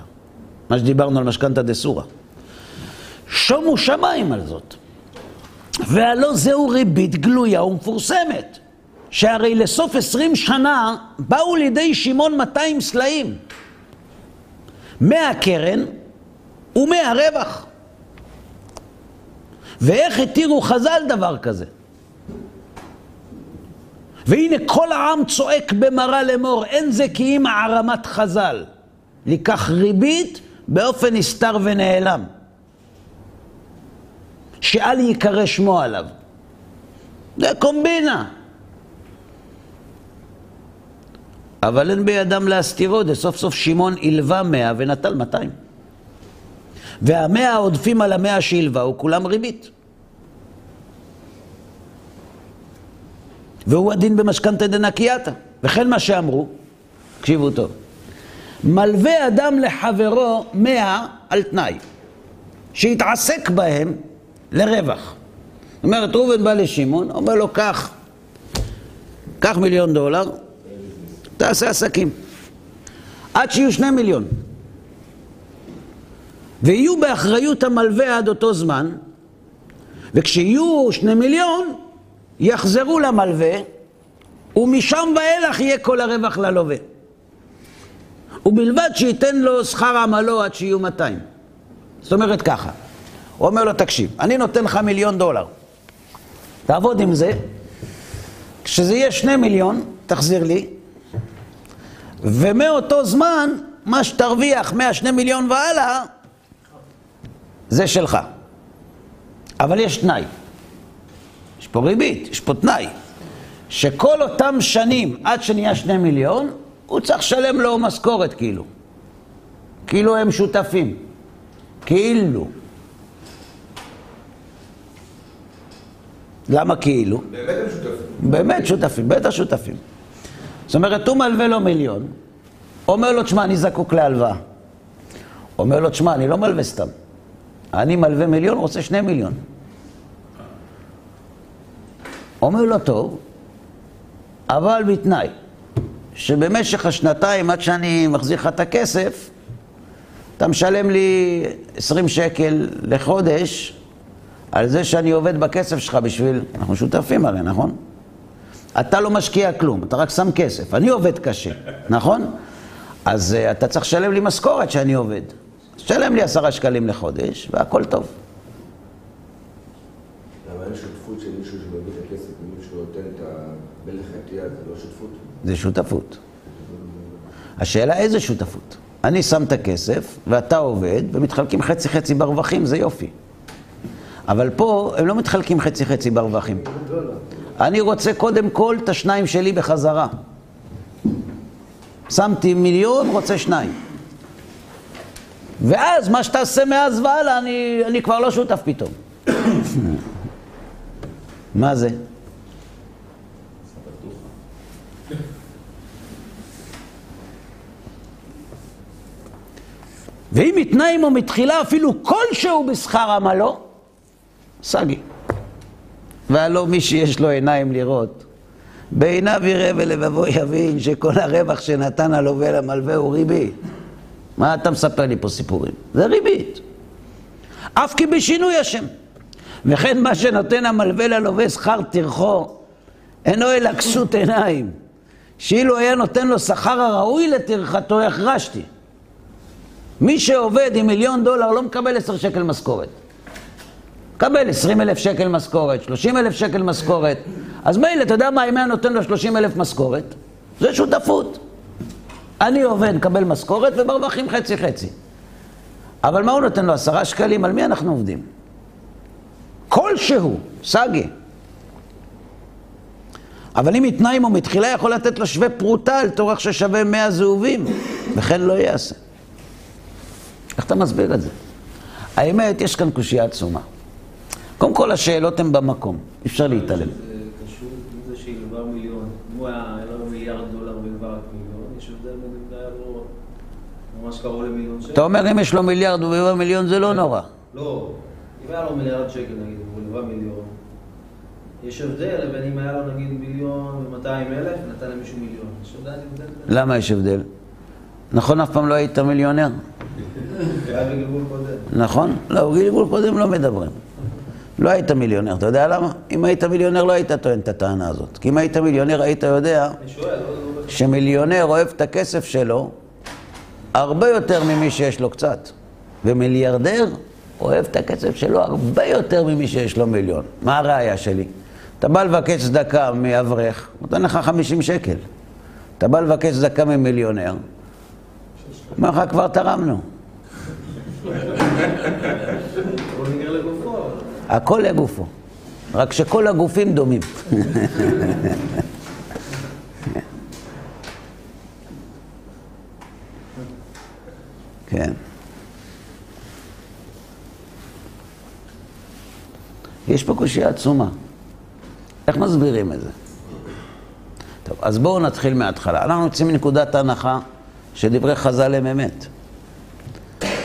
מה שדיברנו על משכנתה דסורא. שומו שמיים על זאת. והלא זהו ריבית גלויה ומפורסמת, שהרי לסוף עשרים שנה באו לידי שמעון 200 סלעים, מהקרן ומהרווח. ואיך התירו חז"ל דבר כזה? והנה כל העם צועק במרה לאמור, אין זה כי אם הערמת חז"ל. לקח ריבית באופן נסתר ונעלם. שאל ייקרא שמו עליו. זה קומבינה. אבל אין בידם להסתירו, זה סוף שמעון הלווה מאה ונטל מאתיים. והמאה העודפים על המאה שהלווה הוא כולם ריבית. והוא הדין במשכנתא דנקייתא. וכן מה שאמרו, תקשיבו טוב, מלווה אדם לחברו מאה על תנאי, שיתעסק בהם לרווח. זאת אומרת, ראובן בא לשמעון, אומר לו, קח, קח מיליון דולר, תעשה עסקים. עד שיהיו שני מיליון. ויהיו באחריות המלווה עד אותו זמן, וכשיהיו שני מיליון, יחזרו למלווה, ומשם ואילך יהיה כל הרווח ללווה. ובלבד שייתן לו שכר עמלו עד שיהיו 200. זאת אומרת ככה, הוא אומר לו, תקשיב, אני נותן לך מיליון דולר. תעבוד עם זה, כשזה יהיה שני מיליון, תחזיר לי, ומאותו זמן, מה שתרוויח מהשני מיליון והלאה, זה שלך. אבל יש תנאי. יש פה ריבית, יש פה תנאי. שכל אותם שנים, עד שנהיה שני מיליון, הוא צריך לשלם לו משכורת כאילו. כאילו הם שותפים. כאילו. למה כאילו? באמת הם שותפים. באמת שותפים, בטח שותפים. זאת אומרת, הוא מלווה לו מיליון, אומר לו, תשמע, אני זקוק להלוואה. אומר לו, תשמע, אני לא מלווה סתם. אני מלווה מיליון, רוצה שני מיליון. אומר לו, טוב, אבל בתנאי שבמשך השנתיים, עד שאני מחזיר לך את הכסף, אתה משלם לי 20 שקל לחודש על זה שאני עובד בכסף שלך בשביל... אנחנו שותפים הרי, נכון? אתה לא משקיע כלום, אתה רק שם כסף. אני עובד קשה, נכון? אז uh, אתה צריך לשלם לי משכורת שאני עובד. תשלם לי עשרה שקלים לחודש, והכל טוב. למה אין שותפות של מישהו שמביא את הכסף ומישהו נותן את המלך יד, זה לא שותפות? זה שותפות. השאלה איזה שותפות. אני שם את הכסף, ואתה עובד, ומתחלקים חצי-חצי ברווחים, זה יופי. אבל פה הם לא מתחלקים חצי-חצי ברווחים. אני רוצה קודם כל את השניים שלי בחזרה. שמתי מיליון, רוצה שניים. ואז מה שתעשה מאז והלאה, אני, אני כבר לא שותף פתאום. מה זה? ואם יתנה עמו מתחילה אפילו כלשהו בשכר עמלו, סגי. והלא מי שיש לו עיניים לראות, בעיניו יראה ולבבו יבין שכל הרווח שנתן הלווה למלווה הוא ריבית. מה אתה מספר לי פה סיפורים? זה ריבית. אף כי בשינוי השם. וכן מה שנותן המלווה ללווה שכר טרחו, אינו אלא כסות עיניים. שאילו היה נותן לו שכר הראוי לטרחתו, החרשתי. מי שעובד עם מיליון דולר לא מקבל עשר שקל משכורת. מקבל עשרים אלף שקל משכורת, שלושים אלף שקל משכורת. אז מילא, אתה יודע מה, אם היה נותן לו שלושים אלף משכורת, זה שותפות. אני עובד, מקבל משכורת, ומרווחים חצי חצי. אבל מה הוא נותן לו? עשרה שקלים? על מי אנחנו עובדים? כלשהו, סגי. אבל אם יתנאי עמו מתחילה יכול לתת לו שווה פרוטה על תורך ששווה מאה זהובים, וכן לא יעשה. איך אתה מסביר את זה? האמת, יש כאן קושייה עצומה. קודם כל, השאלות הן במקום, אי אפשר להתעלם. זה קשור לזה שהלווה מיליון. אם הוא היה לו מיליארד דולר רק מיליון, יש הבדל בין אם לו ממש קרוב למיליון שקל. אתה אומר, אם יש לו מיליארד והוא מיליון, זה לא נורא. לא, אם היה לו מיליארד שקל נגיד, הלווה מיליון, יש הבדל בין אם היה לו נגיד מיליון ומאתיים אלף, ונתן למישהו מיליון. יש הבדל. למה יש הבדל? נכון, אף פעם לא היית מיליונר? בגלגול. נכון? לא, גלגול קודם לא מדברים. לא היית מיליונר, אתה יודע למה? אם היית מיליונר לא היית טוען את הטענה הזאת. כי אם היית מיליונר היית יודע לא... לא- שמיליונר אוהב את הכסף שלו הרבה יותר ממי שיש לו קצת. ומיליארדר אוהב את הכסף שלו הרבה יותר ממי שיש לו מיליון. מה הראייה שלי? אתה בא לבקש צדקה מאברך, נותן לך 50 שקל. אתה בא לבקש צדקה ממיליונר, אומר לך, כבר תרמנו. הכל לגופו. רק שכל הגופים דומים. כן. יש פה קושייה עצומה. איך מסבירים את זה? טוב, אז בואו נתחיל מההתחלה. אנחנו יוצאים מנקודת הנחה שדברי חז"ל הם אמת.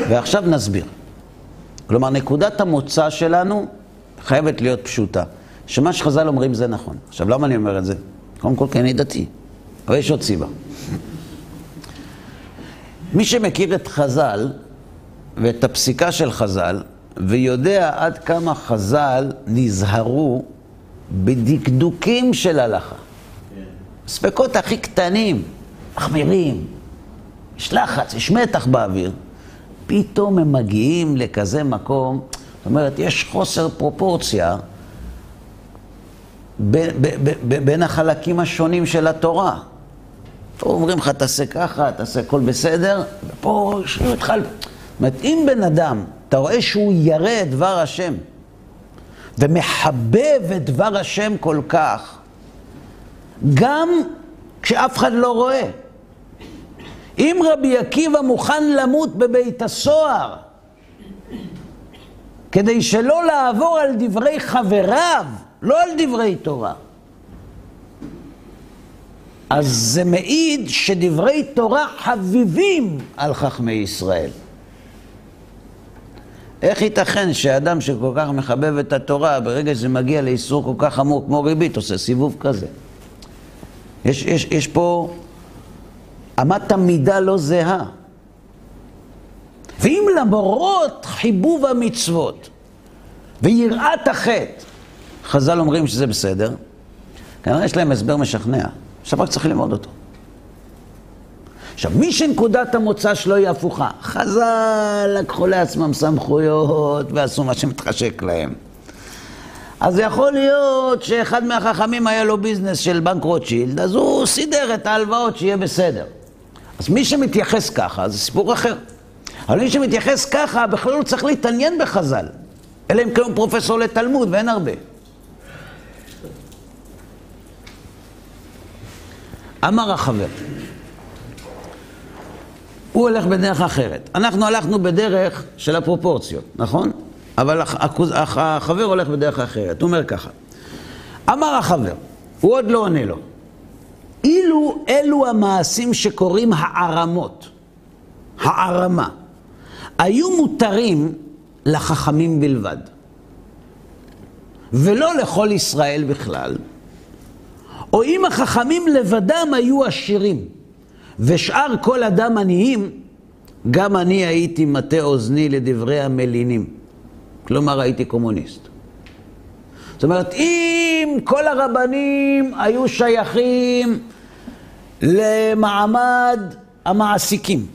ועכשיו נסביר. כלומר, נקודת המוצא שלנו חייבת להיות פשוטה. שמה שחז"ל אומרים זה נכון. עכשיו, למה אני אומר את זה? קודם כל כי אני דתי, אבל יש עוד סיבה. מי שמכיר את חז"ל ואת הפסיקה של חז"ל, ויודע עד כמה חז"ל נזהרו בדקדוקים של הלכה. ספקות הכי קטנים, מחמירים, יש לחץ, יש מתח באוויר. פתאום הם מגיעים לכזה מקום, זאת אומרת, יש חוסר פרופורציה ב- ב- ב- בין החלקים השונים של התורה. פה אומרים לך, תעשה ככה, תעשה הכל בסדר, ופה שואלים אותך... זאת אומרת, אם בן אדם, אתה רואה שהוא ירא את דבר השם, ומחבב את דבר השם כל כך, גם כשאף אחד לא רואה. אם רבי עקיבא מוכן למות בבית הסוהר כדי שלא לעבור על דברי חבריו, לא על דברי תורה, אז זה מעיד שדברי תורה חביבים על חכמי ישראל. איך ייתכן שאדם שכל כך מחבב את התורה, ברגע שזה מגיע לאיסור כל כך חמור כמו ריבית, עושה סיבוב כזה? יש, יש, יש פה אמת המידה לא זהה. ואם למרות חיבוב המצוות ויראת החטא, חז"ל אומרים שזה בסדר, כנראה יש להם הסבר משכנע. עכשיו רק צריך ללמוד אותו. עכשיו, מי שנקודת המוצא שלו היא הפוכה, חז"ל לקחו לעצמם סמכויות ועשו מה שמתחשק להם. אז יכול להיות שאחד מהחכמים היה לו ביזנס של בנק רוטשילד, אז הוא סידר את ההלוואות שיהיה בסדר. אז מי שמתייחס ככה, זה סיפור אחר. אבל מי שמתייחס ככה, בכלל לא צריך להתעניין בחז"ל. אלא אם כן הוא פרופסור לתלמוד, ואין הרבה. אמר החבר, הוא הולך בדרך אחרת. אנחנו הלכנו בדרך של הפרופורציות, נכון? אבל החבר הולך בדרך אחרת. הוא אומר ככה, אמר החבר, הוא עוד לא עונה לו, אילו אלו המעשים שקוראים הערמות, הערמה, היו מותרים לחכמים בלבד, ולא לכל ישראל בכלל, או אם החכמים לבדם היו עשירים, ושאר כל אדם עניים, גם אני הייתי מטה אוזני לדברי המלינים. כלומר, הייתי קומוניסט. זאת אומרת, אם כל הרבנים היו שייכים למעמד המעסיקים,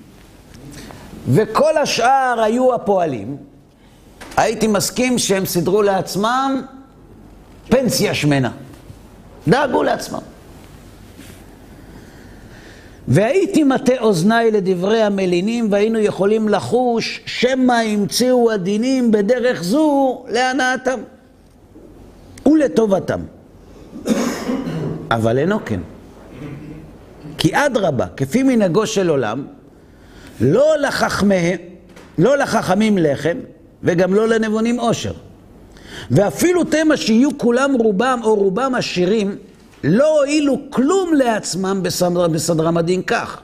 וכל השאר היו הפועלים, הייתי מסכים שהם סידרו לעצמם פנסיה שמנה. דאגו לעצמם. והייתי מטה אוזניי לדברי המלינים, והיינו יכולים לחוש שמא המציאו הדינים בדרך זו להנאתם ולטובתם. אבל אינו כן. כי אדרבה, כפי מנהגו של עולם, לא, לחכמי, לא לחכמים לחם, וגם לא לנבונים עושר. ואפילו תמה שיהיו כולם רובם או רובם עשירים, לא הועילו כלום לעצמם בסדר, בסדר המדין כך.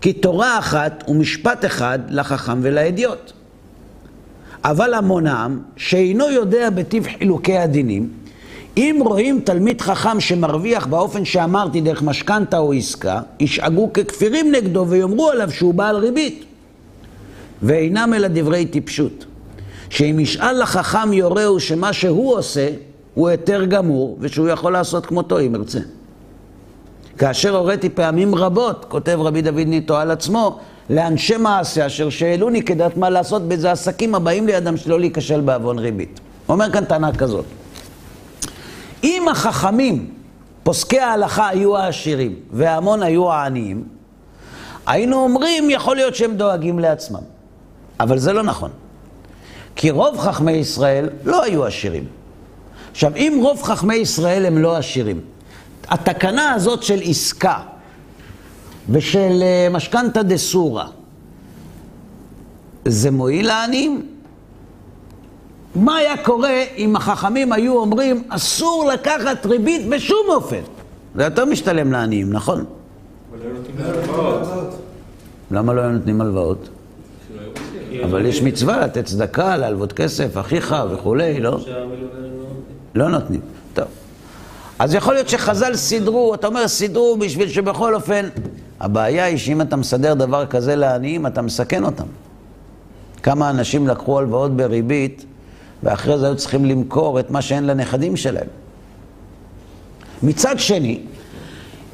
כי תורה אחת ומשפט אחד לחכם ולאדיוט. אבל המונם, שאינו יודע בטיב חילוקי הדינים, אם רואים תלמיד חכם שמרוויח באופן שאמרתי דרך משכנתה או עסקה, ישאגו ככפירים נגדו ויאמרו עליו שהוא בעל ריבית. ואינם אלא דברי טיפשות. שאם ישאל לחכם יורהו שמה שהוא עושה הוא היתר גמור, ושהוא יכול לעשות כמותו אם ירצה. כאשר הוריתי פעמים רבות, כותב רבי דוד ניטו על עצמו, לאנשי מעשה אשר שאלוני כדעת מה לעשות באיזה עסקים הבאים לידם שלא להיכשל בעוון ריבית. אומר כאן טענה כזאת. אם החכמים, פוסקי ההלכה, היו העשירים וההמון היו העניים, היינו אומרים, יכול להיות שהם דואגים לעצמם. אבל זה לא נכון. כי רוב חכמי ישראל לא היו עשירים. עכשיו, אם רוב חכמי ישראל הם לא עשירים, התקנה הזאת של עסקה ושל אה, משכנתא דסורא, זה מועיל לעניים? מה היה קורה אם החכמים היו אומרים, אסור לקחת ריבית בשום אופן? זה יותר משתלם לעניים, נכון? למה לא היו נותנים הלוואות? אבל יש מצווה לתת צדקה, להלוות כסף, אחיך וכולי, לא? לא נותנים. טוב. אז יכול להיות שחז"ל סידרו, אתה אומר סידרו בשביל שבכל אופן, הבעיה היא שאם אתה מסדר דבר כזה לעניים, אתה מסכן אותם. כמה אנשים לקחו הלוואות בריבית, ואחרי זה היו צריכים למכור את מה שאין לנכדים שלהם. מצד שני,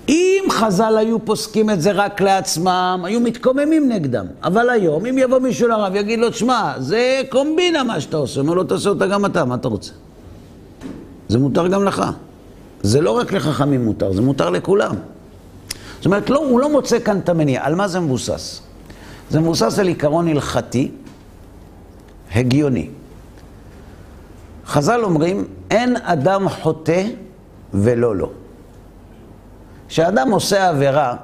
אם חז"ל היו פוסקים את זה רק לעצמם, היו מתקוממים נגדם. אבל היום, אם יבוא מישהו לרב, יגיד לו, שמע, זה קומבינה מה שאתה עושה. אומר לו, תעשה אותה גם אתה, מה אתה רוצה? זה מותר גם לך. זה לא רק לחכמים מותר, זה מותר לכולם. זאת אומרת, לא, הוא לא מוצא כאן את המניע. על מה זה מבוסס? זה מבוסס על עיקרון הלכתי, הגיוני. חז"ל אומרים, אין אדם חוטא ולא לו. כשאדם עושה עבירה,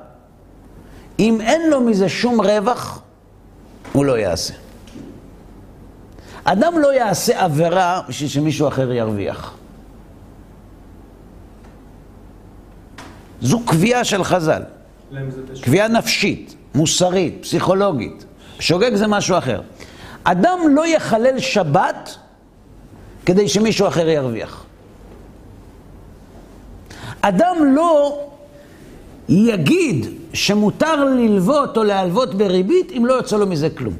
אם אין לו מזה שום רווח, הוא לא יעשה. אדם לא יעשה עבירה בשביל שמישהו אחר ירוויח. זו קביעה של חז"ל. קביעה נפשית, מוסרית, פסיכולוגית. שוגג זה משהו אחר. אדם לא יחלל שבת כדי שמישהו אחר ירוויח. אדם לא יגיד שמותר ללוות או להלוות בריבית אם לא יוצא לו מזה כלום.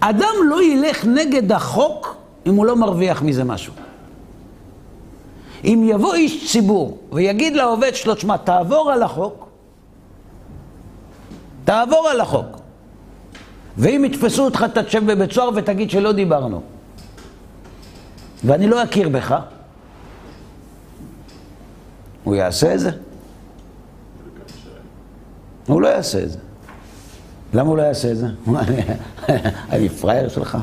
אדם לא ילך נגד החוק אם הוא לא מרוויח מזה משהו. אם יבוא איש ציבור ויגיד לעובד שלו, תשמע, תעבור על החוק, תעבור על החוק. ואם יתפסו אותך, תשב בבית סוהר ותגיד שלא דיברנו. ואני לא אכיר בך, הוא יעשה את זה? הוא לא יעשה את זה. למה הוא לא יעשה את זה? אני פראייר שלך?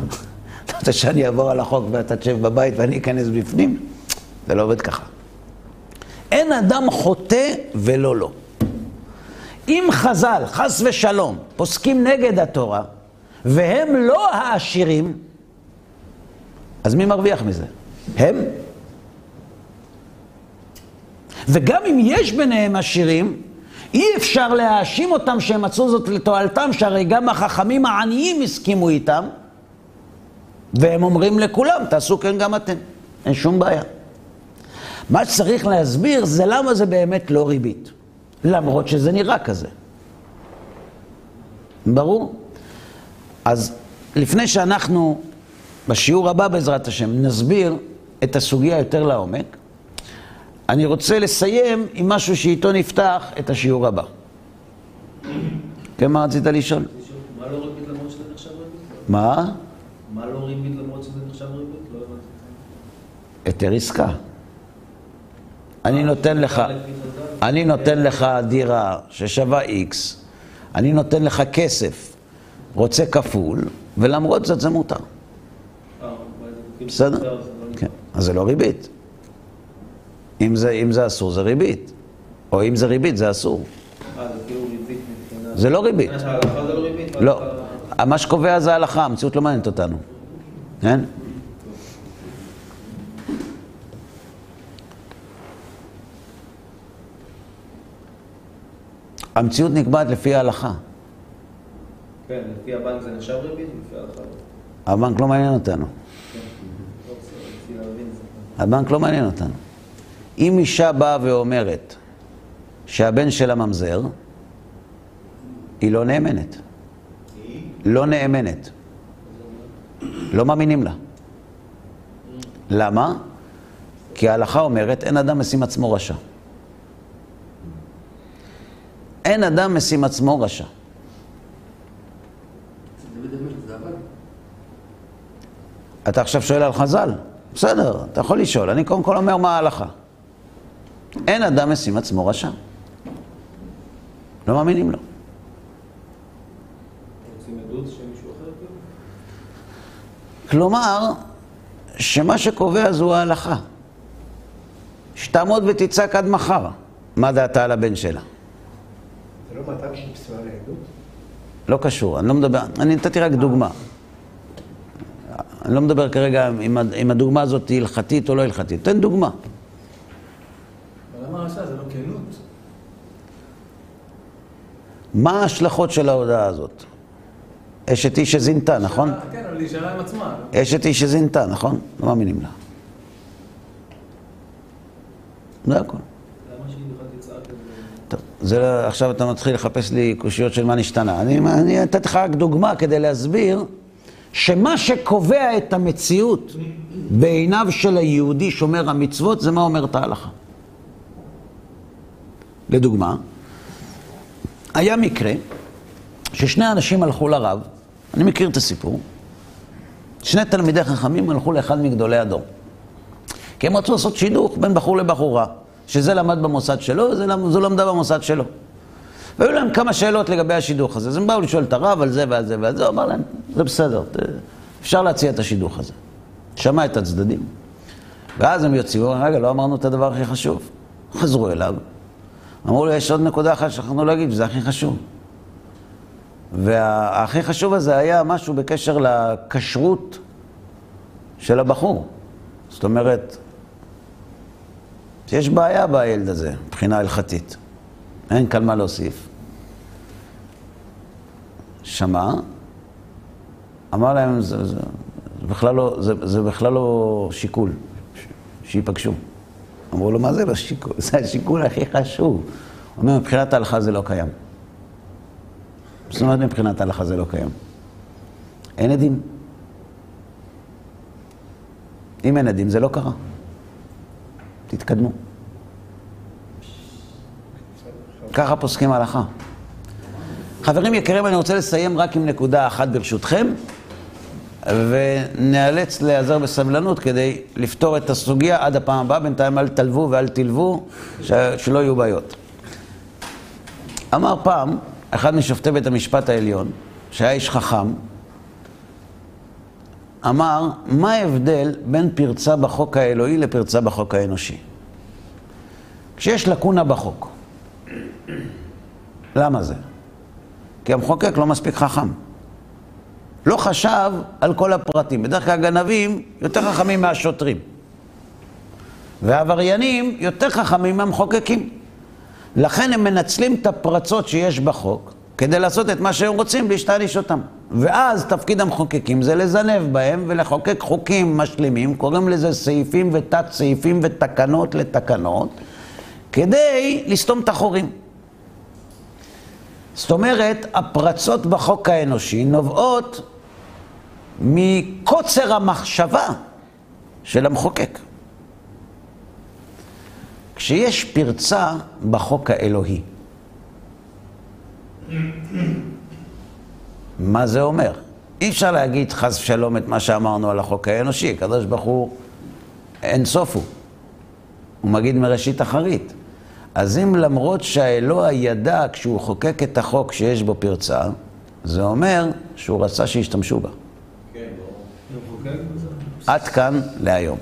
אתה רוצה שאני אעבור על החוק ואתה תשב בבית ואני אכנס בפנים? זה לא עובד ככה. אין אדם חוטא ולא לו. אם חז"ל, חס ושלום, פוסקים נגד התורה, והם לא העשירים, אז מי מרוויח מזה? הם? וגם אם יש ביניהם עשירים, אי אפשר להאשים אותם שהם מצאו זאת לתועלתם, שהרי גם החכמים העניים הסכימו איתם, והם אומרים לכולם, תעשו כן גם אתם. אין שום בעיה. מה שצריך להסביר זה למה זה באמת לא ריבית. למרות שזה נראה כזה. ברור? אז לפני שאנחנו, בשיעור הבא בעזרת השם, נסביר את הסוגיה יותר לעומק, אני רוצה לסיים עם משהו שאיתו נפתח את השיעור הבא. כן, מה רצית לשאול? מה לא ריבית למרות שזה נחשב ריבית? מה? מה לא ריבית למרות שזה נחשב ריבית? לא הבנתי. היתר עסקה. אני נותן לך, אני נותן לך דירה ששווה איקס, אני נותן לך כסף, רוצה כפול, ולמרות זאת זה מותר. אה, בסדר? כן, אז זה לא ריבית. אם זה, אם זה אסור זה ריבית, או אם זה ריבית זה אסור. אה, זה לא ריבית. זה לא? לא. מה שקובע זה ההלכה, המציאות לא מעניינת אותנו. כן? המציאות נקבעת לפי ההלכה. כן, לפי הבנק זה נחשב ריבית, לפי ההלכה לא. הבנק לא מעניין אותנו. כן. לא, זה. הבנק לא מעניין אותנו. אם אישה באה ואומרת שהבן שלה ממזר, היא לא נאמנת. לא נאמנת. לא מאמינים לה. למה? כי ההלכה אומרת, אין אדם משים עצמו רשע. אין אדם משים עצמו רשע. אתה עכשיו שואל על חז"ל? בסדר, אתה יכול לשאול. אני קודם כל אומר מה ההלכה. אין אדם משים עצמו רשע. לא מאמינים לו. כלומר, שמה שקובע זו ההלכה. שתעמוד ותצעק עד מחר. מה דעתה על הבן שלה? זה לא מתן של פסולה לעדות? לא קשור, אני לא מדבר, אני נתתי רק דוגמה. אני לא מדבר כרגע אם, הדוגמה הזאת היא הלכתית או לא הלכתית. תן דוגמה. אבל למה רשע? זה לא כנות. מה ההשלכות של ההודעה הזאת? אשת איש שזינתה, נכון? כן, אבל היא נשארה עם עצמה. אשת איש שזינתה, נכון? לא מאמינים לה. זה הכל. זה? לא, עכשיו אתה מתחיל לחפש לי קושיות של מה נשתנה. אני, אני נתתי לך רק דוגמה כדי להסביר שמה שקובע את המציאות בעיניו של היהודי שומר המצוות זה מה אומרת ההלכה. לדוגמה, היה מקרה ששני אנשים הלכו לרב, אני מכיר את הסיפור, שני תלמידי חכמים הלכו לאחד מגדולי הדור. כי הם רצו לעשות שידוך בין בחור לבחורה, שזה למד במוסד שלו וזו למדה במוסד שלו. והיו להם כמה שאלות לגבי השידוך הזה. אז הם באו לשאול את הרב על זה ועל זה ועל זה, הוא אמר להם, זה בסדר, אפשר להציע את השידוך הזה. שמע את הצדדים. ואז הם יוציאו, רגע, לא אמרנו את הדבר הכי חשוב. חזרו אליו, אמרו לו, יש עוד נקודה אחת שכחנו להגיד, שזה הכי חשוב. והכי חשוב הזה היה משהו בקשר לכשרות של הבחור. זאת אומרת, שיש בעיה בילד הזה, מבחינה הלכתית. אין כאן מה להוסיף. שמע, אמר להם, זה, זה, זה, בכלל, לא, זה, זה בכלל לא שיקול, שייפגשו. אמרו לו, מה זה לא שיקול? זה השיקול הכי חשוב. הוא אומר, מבחינת ההלכה זה לא קיים. זאת אומרת, מבחינת ההלכה זה לא קיים. אין עדים. אם אין עדים, זה לא קרה. תתקדמו. ככה פוסקים הלכה. חברים יקרים, אני רוצה לסיים רק עם נקודה אחת ברשותכם, ונאלץ להיעזר בסבלנות כדי לפתור את הסוגיה עד הפעם הבאה. בינתיים אל תלוו ואל תלוו, שלא יהיו בעיות. אמר פעם, אחד משופטי בית המשפט העליון, שהיה איש חכם, אמר, מה ההבדל בין פרצה בחוק האלוהי לפרצה בחוק האנושי? כשיש לקונה בחוק, למה זה? כי המחוקק לא מספיק חכם. לא חשב על כל הפרטים. בדרך כלל הגנבים יותר חכמים מהשוטרים. והעבריינים יותר חכמים מהמחוקקים. לכן הם מנצלים את הפרצות שיש בחוק כדי לעשות את מה שהם רוצים בלי שתעניש אותם. ואז תפקיד המחוקקים זה לזנב בהם ולחוקק חוקים משלימים, קוראים לזה סעיפים ותת סעיפים ותקנות לתקנות, כדי לסתום את החורים. זאת אומרת, הפרצות בחוק האנושי נובעות מקוצר המחשבה של המחוקק. כשיש פרצה בחוק האלוהי, מה זה אומר? אי אפשר להגיד חס ושלום את מה שאמרנו על החוק האנושי, הקדוש ברוך הוא אין סוף הוא. הוא מגיד מראשית אחרית. אז אם למרות שהאלוה ידע כשהוא חוקק את החוק שיש בו פרצה, זה אומר שהוא רצה שישתמשו בה. כן, ברור. עד כאן להיום.